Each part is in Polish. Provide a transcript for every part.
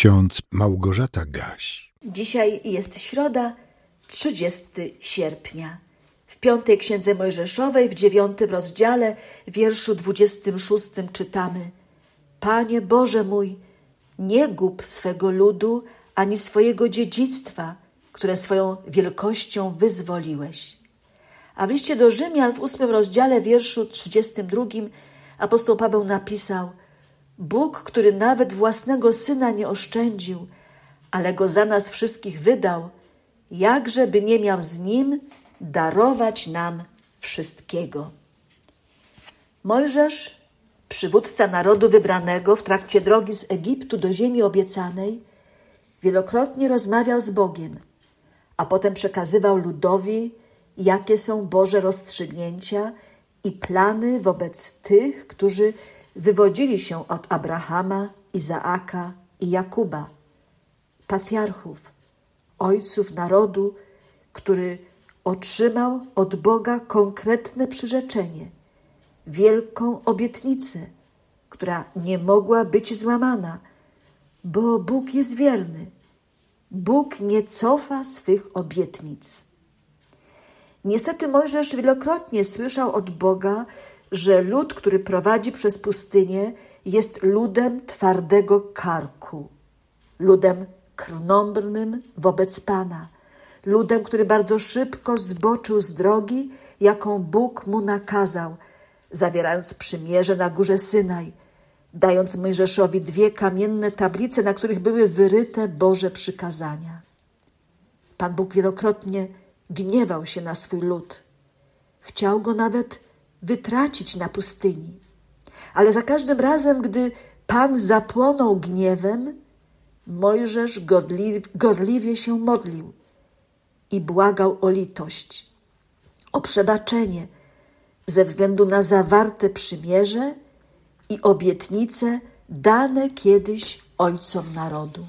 ksiądz Małgorzata Gaś. Dzisiaj jest środa, 30 sierpnia. W piątej księdze Mojżeszowej, w dziewiątym rozdziale, w wierszu 26 czytamy: Panie Boże mój, nie gub swego ludu ani swojego dziedzictwa, które swoją wielkością wyzwoliłeś. A w liście do Rzymian w ósmym rozdziale, wierszu 32 apostoł Paweł napisał: Bóg, który nawet własnego syna nie oszczędził, ale go za nas wszystkich wydał, jakże by nie miał z nim darować nam wszystkiego. Mojżesz, przywódca narodu wybranego w trakcie drogi z Egiptu do ziemi obiecanej, wielokrotnie rozmawiał z Bogiem, a potem przekazywał ludowi, jakie są Boże rozstrzygnięcia i plany wobec tych, którzy wywodzili się od Abrahama, Izaaka i Jakuba, patriarchów, ojców narodu, który otrzymał od Boga konkretne przyrzeczenie, wielką obietnicę, która nie mogła być złamana, bo Bóg jest wierny. Bóg nie cofa swych obietnic. Niestety Mojżesz wielokrotnie słyszał od Boga, że lud, który prowadzi przez pustynię, jest ludem twardego karku, ludem krnąbrnym wobec Pana, ludem, który bardzo szybko zboczył z drogi, jaką Bóg mu nakazał, zawierając przymierze na górze Synaj, dając Mojżeszowi dwie kamienne tablice, na których były wyryte Boże przykazania. Pan Bóg wielokrotnie gniewał się na swój lud. Chciał go nawet wytracić na pustyni. Ale za każdym razem, gdy Pan zapłonął gniewem, Mojżesz gorli, gorliwie się modlił i błagał o litość, o przebaczenie ze względu na zawarte przymierze i obietnice dane kiedyś ojcom narodu.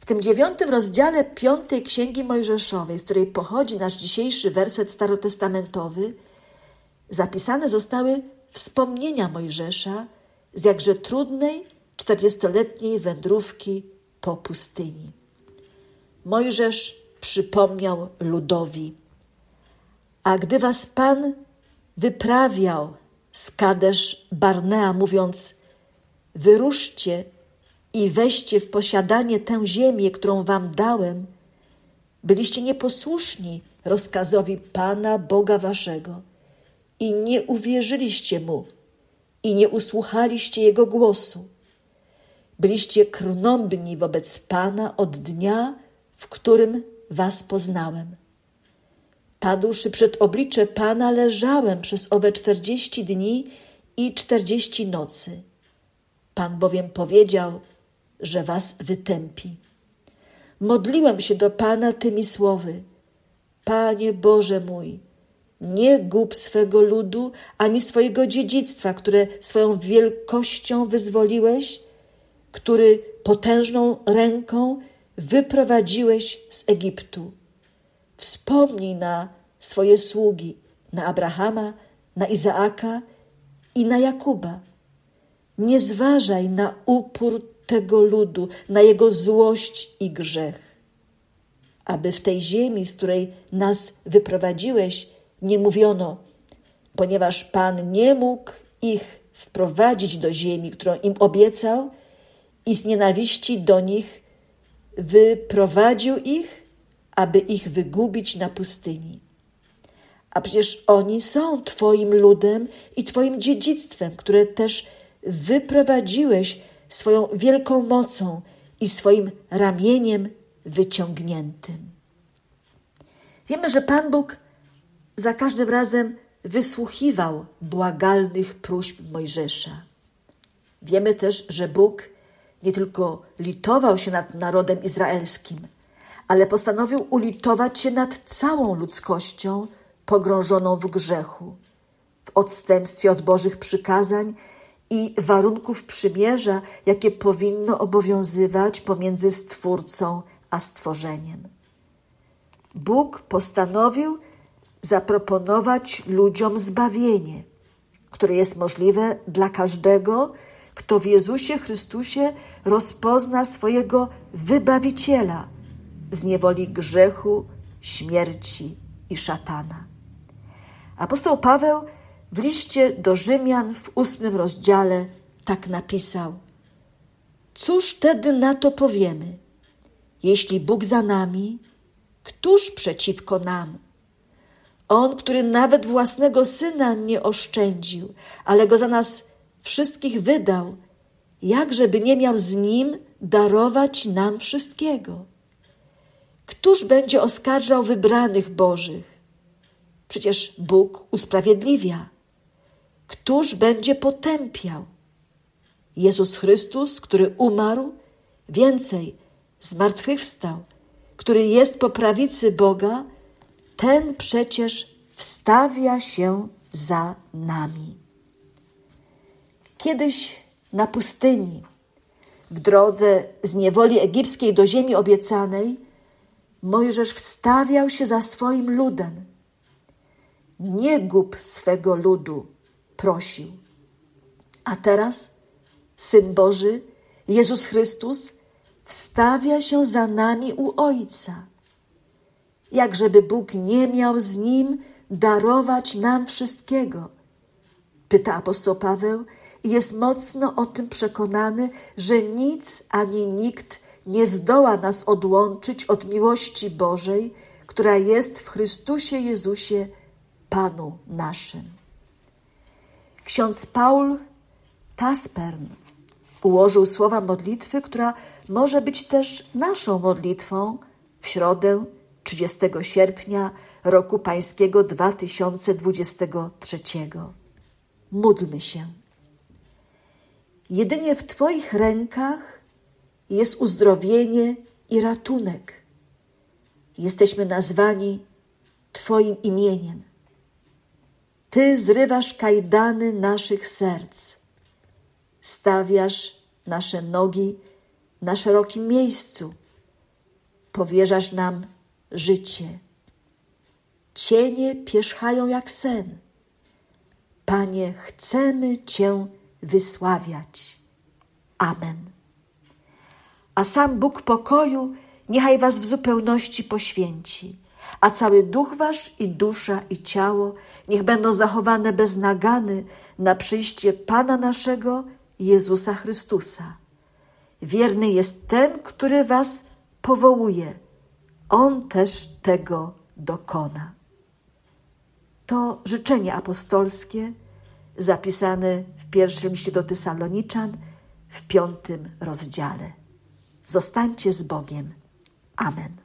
W tym dziewiątym rozdziale piątej Księgi Mojżeszowej, z której pochodzi nasz dzisiejszy werset starotestamentowy, zapisane zostały wspomnienia Mojżesza z jakże trudnej, czterdziestoletniej wędrówki po pustyni. Mojżesz przypomniał ludowi, a gdy was Pan wyprawiał z Kadesz Barnea, mówiąc, wyruszcie i weźcie w posiadanie tę ziemię, którą wam dałem, byliście nieposłuszni rozkazowi Pana Boga waszego i nie uwierzyliście Mu i nie usłuchaliście Jego głosu. Byliście krnąbni wobec Pana od dnia, w którym was poznałem. Padłszy przed oblicze Pana, leżałem przez owe czterdzieści dni i czterdzieści nocy. Pan bowiem powiedział, że was wytępi. Modliłem się do Pana tymi słowy: Panie Boże mój, nie gub swego ludu, ani swojego dziedzictwa, które swoją wielkością wyzwoliłeś, który potężną ręką wyprowadziłeś z Egiptu. Wspomnij na swoje sługi, na Abrahama, na Izaaka i na Jakuba. Nie zważaj na upór tego ludu, na jego złość i grzech. Aby w tej ziemi, z której nas wyprowadziłeś, nie mówiono, ponieważ Pan nie mógł ich wprowadzić do ziemi, którą im obiecał, i z nienawiści do nich wyprowadził ich, aby ich wygubić na pustyni. A przecież oni są Twoim ludem i Twoim dziedzictwem, które też wyprowadziłeś swoją wielką mocą i swoim ramieniem wyciągniętym. Wiemy, że Pan Bóg za każdym razem wysłuchiwał błagalnych próśb Mojżesza. Wiemy też, że Bóg nie tylko litował się nad narodem izraelskim, ale postanowił ulitować się nad całą ludzkością pogrążoną w grzechu, w odstępstwie od Bożych przykazań i warunków przymierza, jakie powinno obowiązywać pomiędzy Stwórcą a stworzeniem. Bóg postanowił zaproponować ludziom zbawienie, które jest możliwe dla każdego, kto w Jezusie Chrystusie rozpozna swojego wybawiciela z niewoli grzechu, śmierci i szatana. Apostoł Paweł w liście do Rzymian w ósmym rozdziale tak napisał: Cóż tedy na to powiemy? Jeśli Bóg za nami, któż przeciwko nam? On, który nawet własnego syna nie oszczędził, ale go za nas wszystkich wydał, jakżeby nie miał z nim darować nam wszystkiego. Któż będzie oskarżał wybranych Bożych? Przecież Bóg usprawiedliwia. Któż będzie potępiał? Jezus Chrystus, który umarł, więcej, zmartwychwstał, który jest po prawicy Boga, ten przecież wstawia się za nami. Kiedyś na pustyni, w drodze z niewoli egipskiej do ziemi obiecanej, Mojżesz wstawiał się za swoim ludem. Nie gub swego ludu, prosił. A teraz Syn Boży, Jezus Chrystus, wstawia się za nami u Ojca. Jakżeby Bóg nie miał z Nim darować nam wszystkiego? Pyta apostoł Paweł i jest mocno o tym przekonany, że nic ani nikt nie zdoła nas odłączyć od miłości Bożej, która jest w Chrystusie Jezusie, Panu naszym. Ksiądz Paul Taspern ułożył słowa modlitwy, która może być też naszą modlitwą w środę 30 sierpnia roku Pańskiego 2023. Módlmy się. Jedynie w Twoich rękach jest uzdrowienie i ratunek. Jesteśmy nazwani Twoim imieniem. Ty zrywasz kajdany naszych serc, stawiasz nasze nogi na szerokim miejscu, powierzasz nam życie. Cienie pierzchają jak sen. Panie, chcemy Cię wysławiać. Amen. A sam Bóg pokoju niechaj Was w zupełności poświęci, a cały duch Wasz i dusza i ciało niech będą zachowane bez nagany na przyjście Pana naszego Jezusa Chrystusa. Wierny jest ten, który Was powołuje. On też tego dokona. To życzenie apostolskie zapisane w pierwszym liście do Tysaloniczan w piątym rozdziale. Zostańcie z Bogiem. Amen.